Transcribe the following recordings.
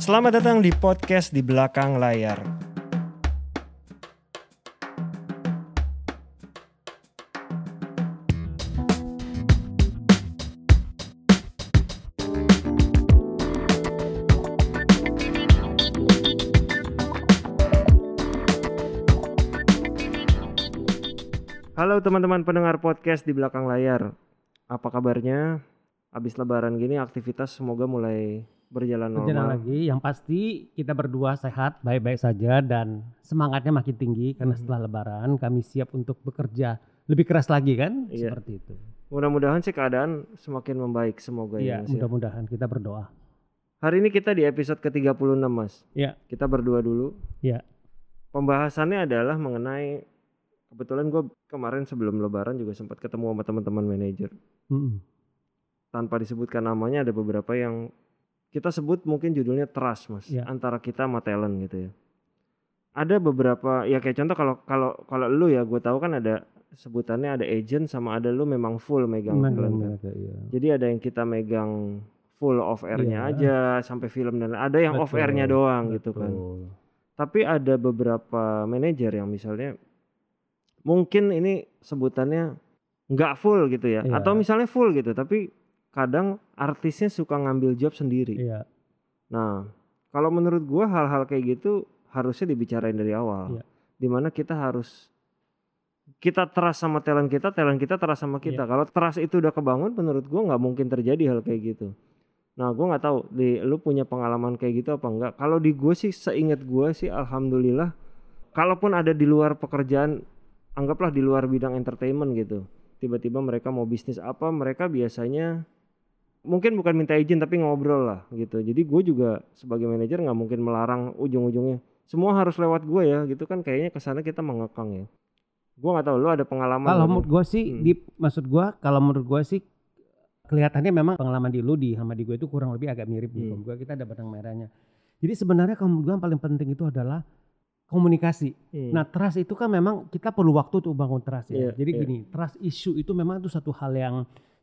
Selamat datang di podcast di belakang layar. Halo teman-teman pendengar podcast di belakang layar. Apa kabarnya? Habis lebaran gini aktivitas semoga mulai berjalan normal. Berjalan lagi. Yang pasti kita berdua sehat, baik-baik saja dan semangatnya makin tinggi karena Mhm. setelah lebaran kami siap untuk bekerja lebih keras lagi kan? Iya. Seperti itu. Mudah-mudahan sih keadaan semakin membaik semoga ya. Iya, ya. mudah-mudahan kita berdoa. Hari ini kita di episode ke-36 Mas. Iya. Kita berdua dulu. Iya. Pembahasannya adalah mengenai kebetulan gue kemarin sebelum lebaran juga sempat ketemu sama teman-teman manajer. Mm-mm. Tanpa disebutkan namanya ada beberapa yang kita sebut mungkin judulnya trust Mas, Iya. antara kita sama talent gitu ya. Ada beberapa ya kayak contoh kalau kalau kalau lu ya gue tahu kan ada sebutannya ada agent sama ada lu memang full megang Memang talent kan. mereka, iya. Jadi ada yang kita megang full off airnya Iya. aja sampai film dan ada yang off airnya Betul, doang gitu kan. Betul. Tapi ada beberapa manajer yang misalnya mungkin ini sebutannya nggak full gitu ya, Iya. atau misalnya full gitu, tapi kadang artisnya suka ngambil job sendiri. Iya. Nah, kalau menurut gua hal-hal kayak gitu harusnya dibicarain dari awal, Iya. di mana kita harus kita trust sama talent kita, talent kita trust sama Iya. kita. Kalau trust itu udah kebangun, menurut gua nggak mungkin terjadi hal kayak gitu. Nah, gua nggak tahu di lu punya pengalaman kayak gitu apa enggak. Kalau di gue sih seingat gua sih alhamdulillah kalaupun ada di luar pekerjaan anggaplah di luar bidang entertainment gitu. Tiba-tiba mereka mau bisnis apa, mereka biasanya mungkin bukan minta izin tapi ngobrol lah gitu. Jadi gue juga sebagai manajer nggak mungkin melarang ujung-ujungnya semua harus lewat gue ya gitu kan kayaknya ke sana kita mengekang ya. Gue nggak tahu lu ada pengalaman Kalau menurut gue sih, Hmm. di maksud gue, kalau menurut gue sih kelihatannya memang pengalaman di lu di sama di gue itu kurang lebih agak mirip Hmm. gue kita ada benang merahnya. Jadi sebenarnya kalau menurut gue yang paling penting itu adalah komunikasi. Hmm. Nah trust itu kan memang kita perlu waktu untuk bangun trust ya. Iya, Jadi iya. gini, trust issue itu memang itu satu hal yang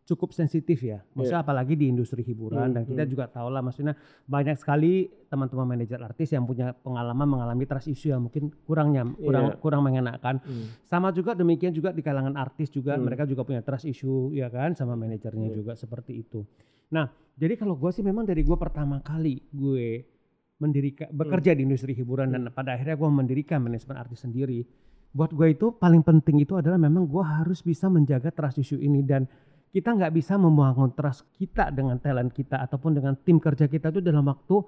cukup sensitif ya. Maksudnya apalagi di industri hiburan Hmm, dan kita hmm. juga tahu lah maksudnya banyak sekali teman-teman manajer artis yang punya pengalaman mengalami trust issue yang mungkin kurang nyam, kurang Iya. kurang mengenakan. Hmm. Sama juga demikian juga di kalangan artis juga Hmm. mereka juga punya trust issue ya kan sama manajernya Iya. juga seperti itu. Nah, jadi kalau gue sih memang dari gue pertama kali gue mendirikan Hmm. bekerja di industri hiburan dan pada akhirnya gue mendirikan manajemen artis sendiri. Buat gue itu paling penting itu adalah memang gue harus bisa menjaga trust issue ini dan kita nggak bisa membangun trust kita dengan talent kita ataupun dengan tim kerja kita itu dalam waktu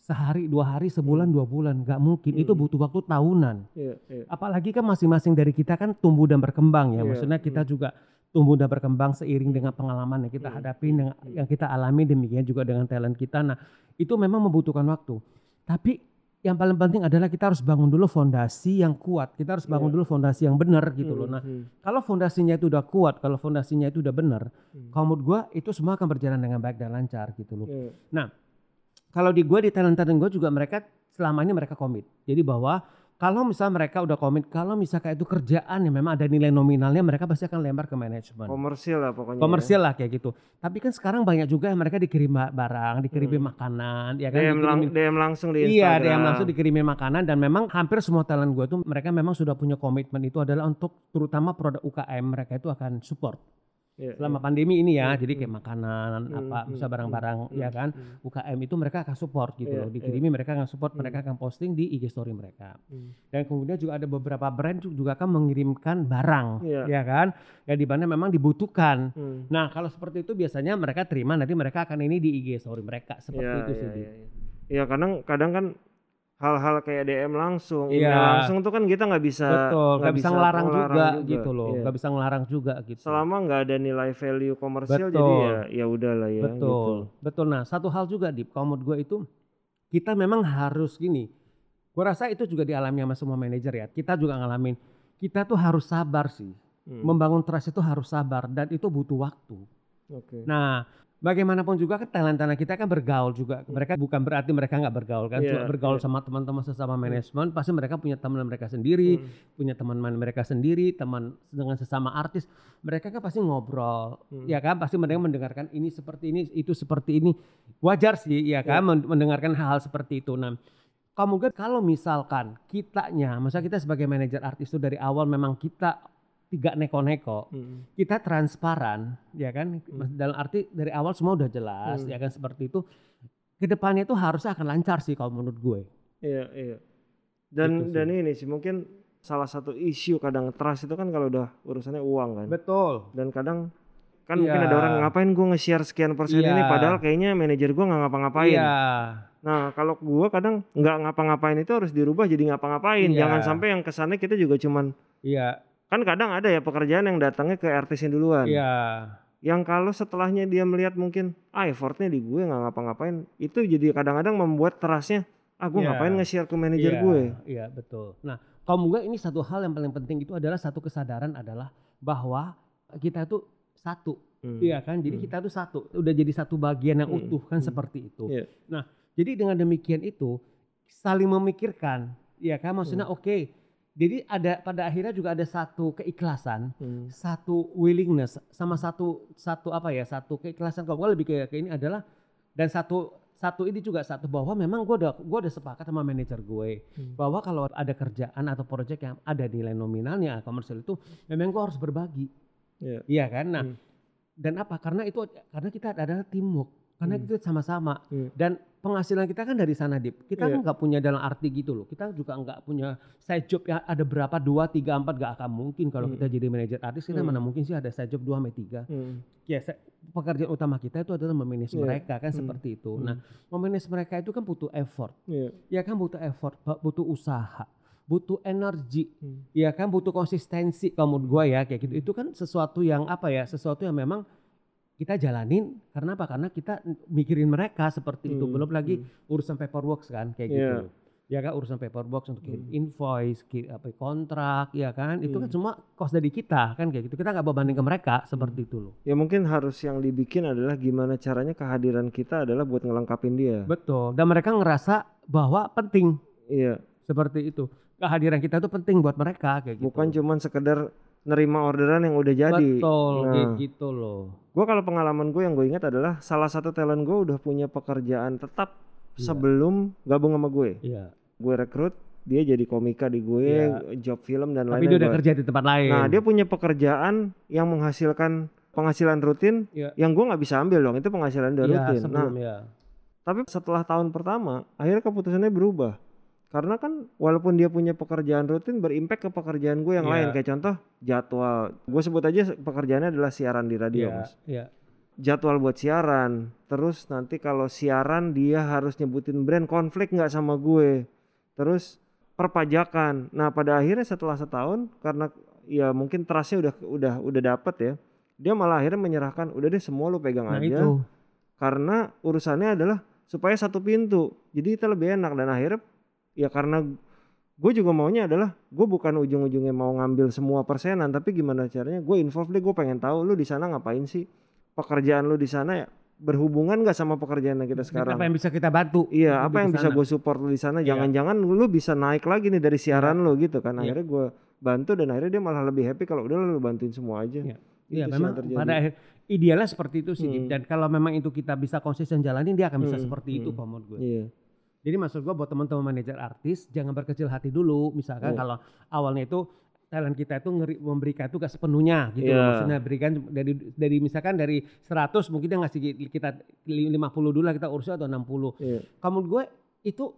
sehari dua hari sebulan dua bulan nggak mungkin itu Hmm. butuh waktu tahunan Iya, iya. apalagi kan masing-masing dari kita kan tumbuh dan berkembang ya. Iya, Maksudnya kita hmm. juga tumbuh dan berkembang seiring dengan pengalaman yang kita Hmm, hadapi, dengan, hmm. yang kita alami demikian juga dengan talent kita. Nah, itu memang membutuhkan waktu. Tapi yang paling penting adalah kita harus bangun dulu fondasi yang kuat. Kita harus bangun Iya. dulu fondasi yang benar gitu loh. Hmm, Nah, hmm, kalau fondasinya itu udah kuat, kalau fondasinya itu udah benar, hmm. kalau menurut gua itu semua akan berjalan dengan baik dan lancar gitu loh. Iya. Kalau di gue di talent-talent gue juga mereka selama ini mereka komit. Jadi bahwa kalau misalnya mereka udah komit, kalau misalnya kayak itu kerjaan yang memang ada nilai nominalnya, mereka pasti akan lempar ke manajemen. Komersil lah pokoknya. ya. Komersial lah kayak gitu. Tapi kan sekarang banyak juga yang mereka dikirim ba- barang, dikirimin Hmm. makanan, ya Ya. kan? DM, lang- DM langsung di Iya, Instagram. ada yang langsung dikirimin makanan dan memang hampir semua talent gue tuh mereka memang sudah punya komitmen itu adalah untuk terutama produk UKM mereka itu akan support Iya, selama pandemi ini ya. Hmm, Jadi hmm. kayak makanan Hmm, apa, hmm, bisa barang-barang hmm, ya kan. hmm, UKM itu mereka akan support gitu Iya, loh. iya. Dikirimi mereka akan support, Hmm. mereka akan posting di IG story mereka. hmm. Dan kemudian juga ada beberapa brand ju- juga akan mengirimkan barang, Iya. ya kan? Ya di mana memang dibutuhkan. Hmm. Nah, kalau seperti itu biasanya mereka terima nanti mereka akan ini di IG story mereka seperti Iya, itu iya, sih. Iya, iya. Iya, kadang kadang kan hal-hal kayak DM langsung, Iya. email langsung tuh kan kita nggak bisa Betul, nggak bisa ngelarang juga, gitu loh, Iya. nggak bisa ngelarang juga gitu. Selama nggak ada nilai value komersial Betul. jadi ya ya udahlah ya betul, gitu. betul. Nah, satu hal juga di menurut gue itu kita memang harus gini. Gue rasa itu juga dialami sama semua manajer ya. Kita juga ngalamin. Kita tuh harus sabar sih. Hmm, Membangun trust itu harus sabar dan itu butuh waktu. Oke. Nah, bagaimanapun juga kan talent-talent kita kan bergaul juga. Mereka bukan berarti mereka nggak bergaul kan, Iya, cuma bergaul iya. sama teman-teman sesama manajemen, pasti mereka punya teman mereka sendiri, Hmm. punya teman-teman mereka sendiri, teman dengan sesama artis. Mereka kan pasti ngobrol, Hmm. ya kan? Pasti mereka mendengarkan ini seperti ini, itu seperti ini. Wajar sih, ya kan? Men- Mendengarkan hal-hal seperti itu. Nah, kamu kan kalau misalkan kitanya, masa kita sebagai manajer artis itu dari awal memang kita tidak neko-neko, Hmm. kita transparan ya kan Hmm. dalam arti dari awal semua udah jelas Hmm. ya kan seperti itu ke depannya itu harusnya akan lancar sih kalau menurut gue Iya, iya. Dan Gitu dan ini sih mungkin salah satu isu kadang trust itu kan kalau udah urusannya uang kan. betul Dan kadang kan mungkin Iya. ada orang ngapain gue nge-share sekian persen Iya. ini padahal kayaknya manajer gue nggak ngapa-ngapain. iya Nah kalau gue kadang nggak ngapa-ngapain itu harus dirubah jadi ngapa-ngapain. Iya. Jangan sampai yang kesannya kita juga cuman iya kan kadang ada ya pekerjaan yang datangnya ke artisnya duluan. iya Yang kalau setelahnya dia melihat mungkin ah effortnya di gue nggak ngapa-ngapain itu jadi kadang-kadang membuat trustnya ah gue Iya. ngapain nge-share ke manajer iya, gue. iya betul nah kalau gue ini satu hal yang paling penting itu adalah satu kesadaran adalah bahwa kita itu satu Hmm. Iya kan, jadi Hmm. kita tuh satu, udah jadi satu bagian yang Hmm. utuh kan Hmm. seperti itu. Iya. Nah, jadi dengan demikian itu saling memikirkan, ya kan, maksudnya Hmm. oke. Jadi ada pada akhirnya juga ada satu keikhlasan, Hmm. satu willingness, sama satu satu apa ya, satu keikhlasan. Kalau gue lebih ke, ke ini adalah dan satu satu ini juga satu bahwa memang gue udah gue udah sepakat sama manajer gue Hmm. bahwa kalau ada kerjaan atau proyek yang ada nilai nominalnya komersial itu memang gue harus berbagi. Iya. Iya kan? Nah, Hmm. dan apa? Karena itu karena kita adalah teamwork. Karena Hmm. itu sama-sama. Hmm. Dan penghasilan kita kan dari sana, Dip. Kita kan nggak punya dalam arti gitu loh. Kita juga nggak punya side job yang ada berapa, dua, tiga, empat. Gak akan mungkin kalau Hmm. kita jadi manajer artis. Kita Hmm. mana mungkin sih ada side job dua sampai tiga. Hmm. Ya, pekerjaan utama kita itu adalah memanage Iya. mereka kan Hmm. seperti itu. Hmm. Nah, memanage mereka itu kan butuh effort. Iya. Ya kan butuh effort, bu- butuh usaha, butuh energi. Hmm. Ya kan butuh konsistensi kalau menurut gua ya kayak gitu. Itu kan sesuatu yang apa ya? Sesuatu yang memang kita jalanin karena apa? Karena kita mikirin mereka seperti itu. Hmm, Belum lagi hmm. urusan paperwork kan kayak Iya. gitu. Ya kan urusan paperwork untuk Hmm. invoice, apa kontrak, ya kan? Itu kan Hmm. semua cost dari kita kan kayak gitu. Kita nggak berbanding ke mereka seperti itu loh. Ya mungkin harus yang dibikin adalah gimana caranya kehadiran kita adalah buat ngelengkapin dia. Betul. Dan mereka ngerasa bahwa penting Iya, seperti itu. Kehadiran kita itu penting buat mereka kayak gitu. bukan cuman sekedar nerima orderan yang udah jadi. Betul, Nah. kayak gitu loh. Gue kalau pengalaman gue yang gue ingat adalah salah satu talent gue udah punya pekerjaan tetap Iya. sebelum gabung sama gue. Iya. Gue rekrut, dia jadi komika di gue, Iya. job film dan Tapi dia lain-lain. udah kerja di tempat lain. Nah dia punya pekerjaan yang menghasilkan penghasilan rutin Iya. yang gue nggak bisa ambil dong itu penghasilan udah Iya, rutin. Nah sebelum ya. tapi setelah tahun pertama akhirnya keputusannya berubah karena kan walaupun dia punya pekerjaan rutin berimpact ke pekerjaan gue yang Iya. lain. Kayak contoh jadwal. Gue sebut aja pekerjaannya adalah siaran di radio Iya, mas. iya. jadwal buat siaran. Terus nanti kalau siaran dia harus nyebutin brand konflik nggak sama gue. Terus perpajakan. Nah pada akhirnya setelah setahun karena ya mungkin trustnya udah udah udah dapet ya dia malah akhirnya menyerahkan udah deh semua lu pegang Nah, aja. itu. karena urusannya adalah supaya satu pintu. Jadi kita lebih enak. Dan akhirnya ya karena gue juga maunya adalah gue bukan ujung-ujungnya mau ngambil semua persenan tapi gimana caranya gue involve deh gue pengen tahu lu di sana ngapain sih pekerjaan lu di sana ya berhubungan gak sama pekerjaan yang kita sekarang Apa yang bisa kita bantu? iya apa yang bisa gue support lu di sana Iya. jangan-jangan lu bisa naik lagi nih dari siaran lu gitu kan Iya. akhirnya gue bantu dan akhirnya dia malah lebih happy kalau udah lu bantuin semua aja Iya. Itu Iya, memang pada akhir idealnya seperti itu sih. Hmm. Dan kalau memang itu kita bisa konsisten jalanin, dia akan bisa Hmm, seperti itu hmm. kalau menurut gue. iya Jadi maksud gua buat teman-teman manajer artis jangan berkecil hati dulu. Misalkan Iya. kalau awalnya itu talent kita itu ngeri, memberikan itu gak sepenuhnya gitu Iya. loh. Maksudnya berikan dari dari misalkan dari 100 mungkin dia ngasih kita 50 dulu lah kita urus atau 60. iya Kamu gue itu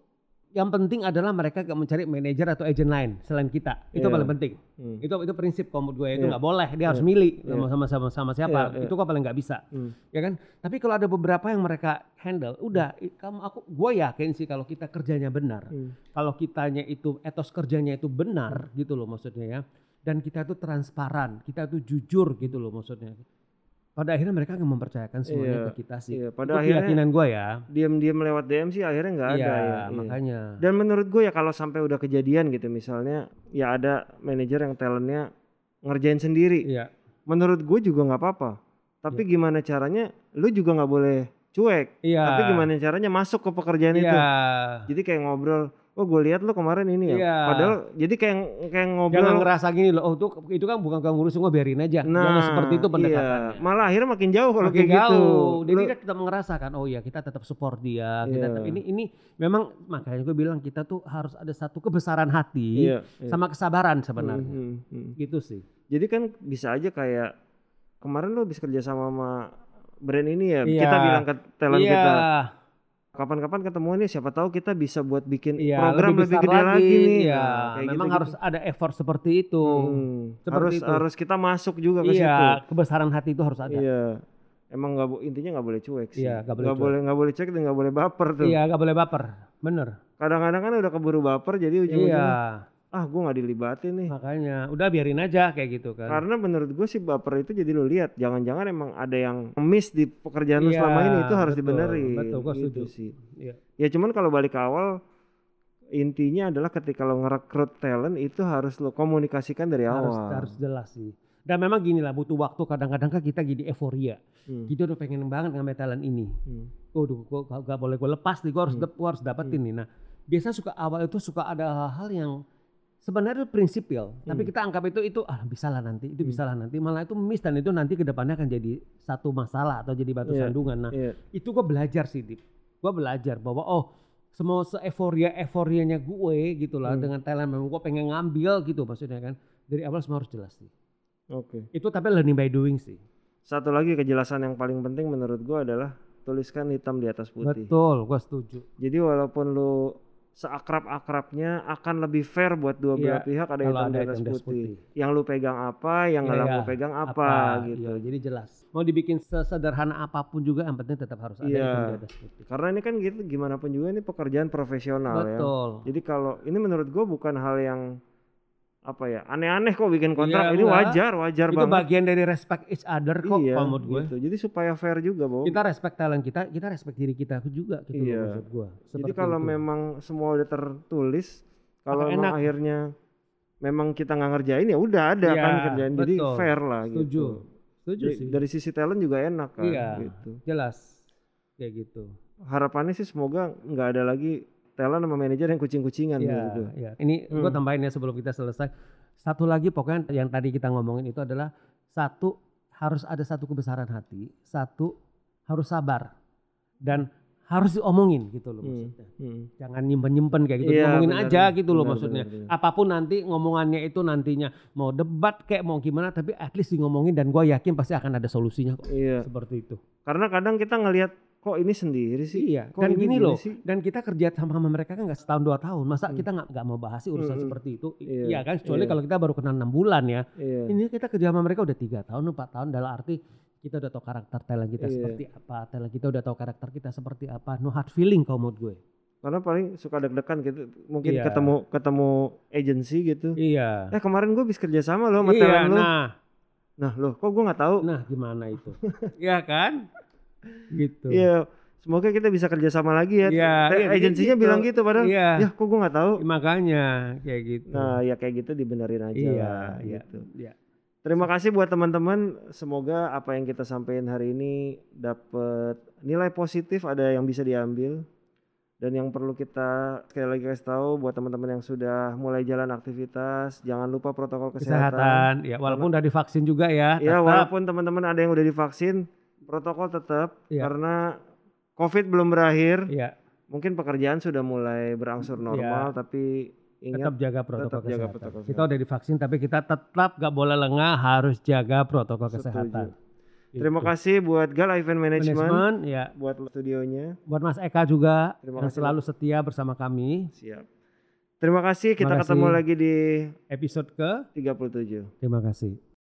yang penting adalah mereka gak mencari manajer atau agent lain selain kita. Itu Iya. paling penting. Hmm. Itu itu prinsip kalau menurut gue itu Iya. nggak boleh. Dia harus Iya. milih Iya. sama sama sama siapa. Iya, iya. Itu kok paling nggak bisa Hmm. ya kan tapi kalau ada beberapa yang mereka handle udah kamu aku gue yakin sih kalau kita kerjanya benar Hmm. kalau kitanya itu etos kerjanya itu benar gitu loh maksudnya ya dan kita tuh transparan kita tuh jujur gitu loh maksudnya pada akhirnya mereka akan mempercayakan semuanya Iya, ke kita sih iya, itu pada akhirnya- keyakinan gue ya diam-diam lewat DM sih akhirnya nggak ada iya ya. iya. makanya Dan menurut gue ya kalau sampai udah kejadian gitu misalnya ya ada manajer yang talentnya ngerjain sendiri. iya Menurut gue juga nggak apa-apa. Tapi gimana caranya lu juga nggak boleh cuek. Iya. Tapi gimana caranya masuk ke pekerjaan Iya. itu. Jadi kayak ngobrol, "Oh, gue lihat lu kemarin ini ya." Iya. Padahal jadi kayak kayak ngobrol Jangan ngerasa gini loh, oh itu itu kan bukan gak ngurus gue biarin aja. Nah, Jangan seperti itu iya. pendekatannya. Malah akhirnya makin jauh kalau Makin kayak gitu. jauh. Jadi Lu- kita tetap ngerasakan, oh ya kita tetap support dia. Kita Iya. tetap- ini ini memang makanya gue bilang kita tuh harus ada satu kebesaran hati iya, iya. sama kesabaran sebenarnya. Hmm, hmm, hmm. Gitu sih. Jadi kan bisa aja kayak kemarin lu habis kerja sama sama brand ini ya. Iya. Kita bilang ke talent Iya. kita, kapan-kapan ketemuan nih siapa tahu kita bisa buat bikin Iya, program lebih, besar gede lagi, nih. Iya, Nah, kayak memang gitu-gitu. harus ada effort seperti itu. Hmm, Seperti harus itu. harus kita masuk juga ke situ. Iya, kebesaran hati itu harus ada. Iya. Emang nggak intinya nggak boleh cuek sih. Iya, nggak boleh Nggak cuek. boleh nggak boleh cuek dan nggak boleh baper tuh. Iya, gak boleh baper. Bener. Kadang-kadang kan udah keburu baper jadi ujung-ujungnya Iya, ah gue nggak dilibatin nih. makanya udah biarin aja kayak gitu kan. Karena menurut gue sih baper itu jadi lu lihat jangan-jangan emang ada yang miss di pekerjaan lu Iya, selama ini itu harus betul, dibenerin. betul, gua gitu setuju. sih. Iya. Ya cuman kalau balik ke awal intinya adalah ketika lo ngerekrut talent itu harus lo komunikasikan dari harus awal. harus jelas sih. Dan memang gini lah butuh waktu kadang-kadang kan kita jadi euforia. Hmm, Kita udah pengen banget ngambil talent ini. hmm, Waduh, gua gak, boleh gue lepas nih, gue harus, Hmm. harus dapetin nih. Nah, biasa suka awal itu suka ada hal-hal yang sebenarnya prinsipil, tapi Hmm. kita anggap itu itu ah bisa lah nanti, itu Hmm. bisa lah nanti, malah itu miss dan itu nanti ke depannya akan jadi satu masalah atau jadi batu Iya, sandungan. Nah, Iya. itu gue belajar sih, Dip. Gue belajar bahwa oh semua se-euforia euforianya gue gitu lah Hmm. dengan talent memang gue pengen ngambil gitu maksudnya kan dari awal semua harus jelas sih. Oke. Itu tapi learning by doing sih. Satu lagi kejelasan yang paling penting menurut gue adalah tuliskan hitam di atas putih. Betul, gue setuju. Jadi walaupun lu seakrab-akrabnya akan lebih fair buat dua belah Iya, pihak ada hitam ada di atas putih. putih. Yang lu pegang apa, yang nggak Iya, lu iya. pegang apa, gitu. Iya, jadi jelas. Mau dibikin sesederhana apa pun juga yang penting tetap harus ada Iya. hitam di atas putih. Karena ini kan gitu gimana pun juga ini pekerjaan profesional ya. Betul. Jadi kalau ini menurut gue bukan hal yang apa ya aneh-aneh kok bikin kontrak Iya, ini enggak. wajar wajar Itu banget. bagian dari respect each other kok iya, kalau menurut gue. gitu. Jadi supaya fair juga, Bo. Kita respect talent kita, kita respect diri kita juga gitu Iya. maksud gue. Jadi kalau memang semua udah tertulis, kalau emang akhirnya memang kita nggak ngerjain ya udah ada Iya, kan kerjaan. Jadi betul. fair lah setuju. gitu. Setuju Dari, sih. dari sisi talent juga enak kan Iya. gitu. Jelas. Kayak gitu. Harapannya sih semoga nggak ada lagi talent sama manajer yang kucing-kucingan Iya, gitu. iya. Ini gue Hmm. tambahin ya sebelum kita selesai. Satu lagi pokoknya yang tadi kita ngomongin itu adalah satu harus ada satu kebesaran hati, satu harus sabar dan harus diomongin gitu loh Hmm, maksudnya. hmm. Jangan nyimpen-nyimpen kayak gitu, Iya, ngomongin benar, aja gitu loh benar, maksudnya. benar, benar. Apa pun nanti ngomongannya itu nantinya mau debat kayak mau gimana tapi at least di ngomongin dan gue yakin pasti akan ada solusinya kok. Iya. Seperti itu. Karena kadang kita ngelihat kok ini sendiri sih. Iya. Kok Dan ini gini loh, sih? dan kita kerja sama sama mereka kan nggak setahun dua tahun. Masa Hmm. kita nggak nggak mau bahas sih urusan Hmm, seperti itu? iya, Iya kan, kecuali iya. kalau kita baru kenal enam bulan ya. Iya. Ini kita kerja sama mereka udah tiga tahun, empat tahun dalam arti kita udah tahu karakter talent kita Iya. seperti apa, talent kita udah tahu karakter kita seperti apa. No hard feeling kalau menurut gue. Karena paling suka deg-degan gitu. Mungkin Iya. ketemu ketemu agency gitu. Iya. Eh kemarin gue bisa kerja sama lo sama iya, talent lo. nah, Nah loh kok gue nggak tahu. nah gimana itu? Iya kan? Gitu. Iya. Semoga kita bisa kerja sama lagi ya. Iya, iya, agensinya gitu. bilang gitu padahal. Iya. Ya kok gue nggak tahu. Makanya kayak gitu. Nah ya kayak gitu dibenerin aja iya, lah. iya, Gitu. iya. Terima kasih buat teman-teman. Semoga apa yang kita sampaikan hari ini dapat nilai positif, ada yang bisa diambil. Dan yang perlu kita sekali lagi kasih tahu buat teman-teman yang sudah mulai jalan aktivitas, jangan lupa protokol kesehatan. Kesehatan, ya walaupun udah divaksin juga ya. Ya tetap. walaupun teman-teman ada yang udah divaksin, protokol tetap Iya. karena COVID belum berakhir. Iya, Mungkin pekerjaan sudah mulai berangsur normal, tapi ingat tetap jaga protokol tetap jaga kesehatan. protokol Kita udah divaksin tapi kita tetap gak boleh lengah, harus jaga protokol Setuju. kesehatan. terima Gitu. kasih buat Gal Event Management, Manajemen, ya. buat studionya. Buat Mas Eka juga Terima yang kasih, selalu setia bersama kami. Siap. Terima kasih. Kita Terima ketemu kasih. lagi di Episode ke 37. Terima kasih.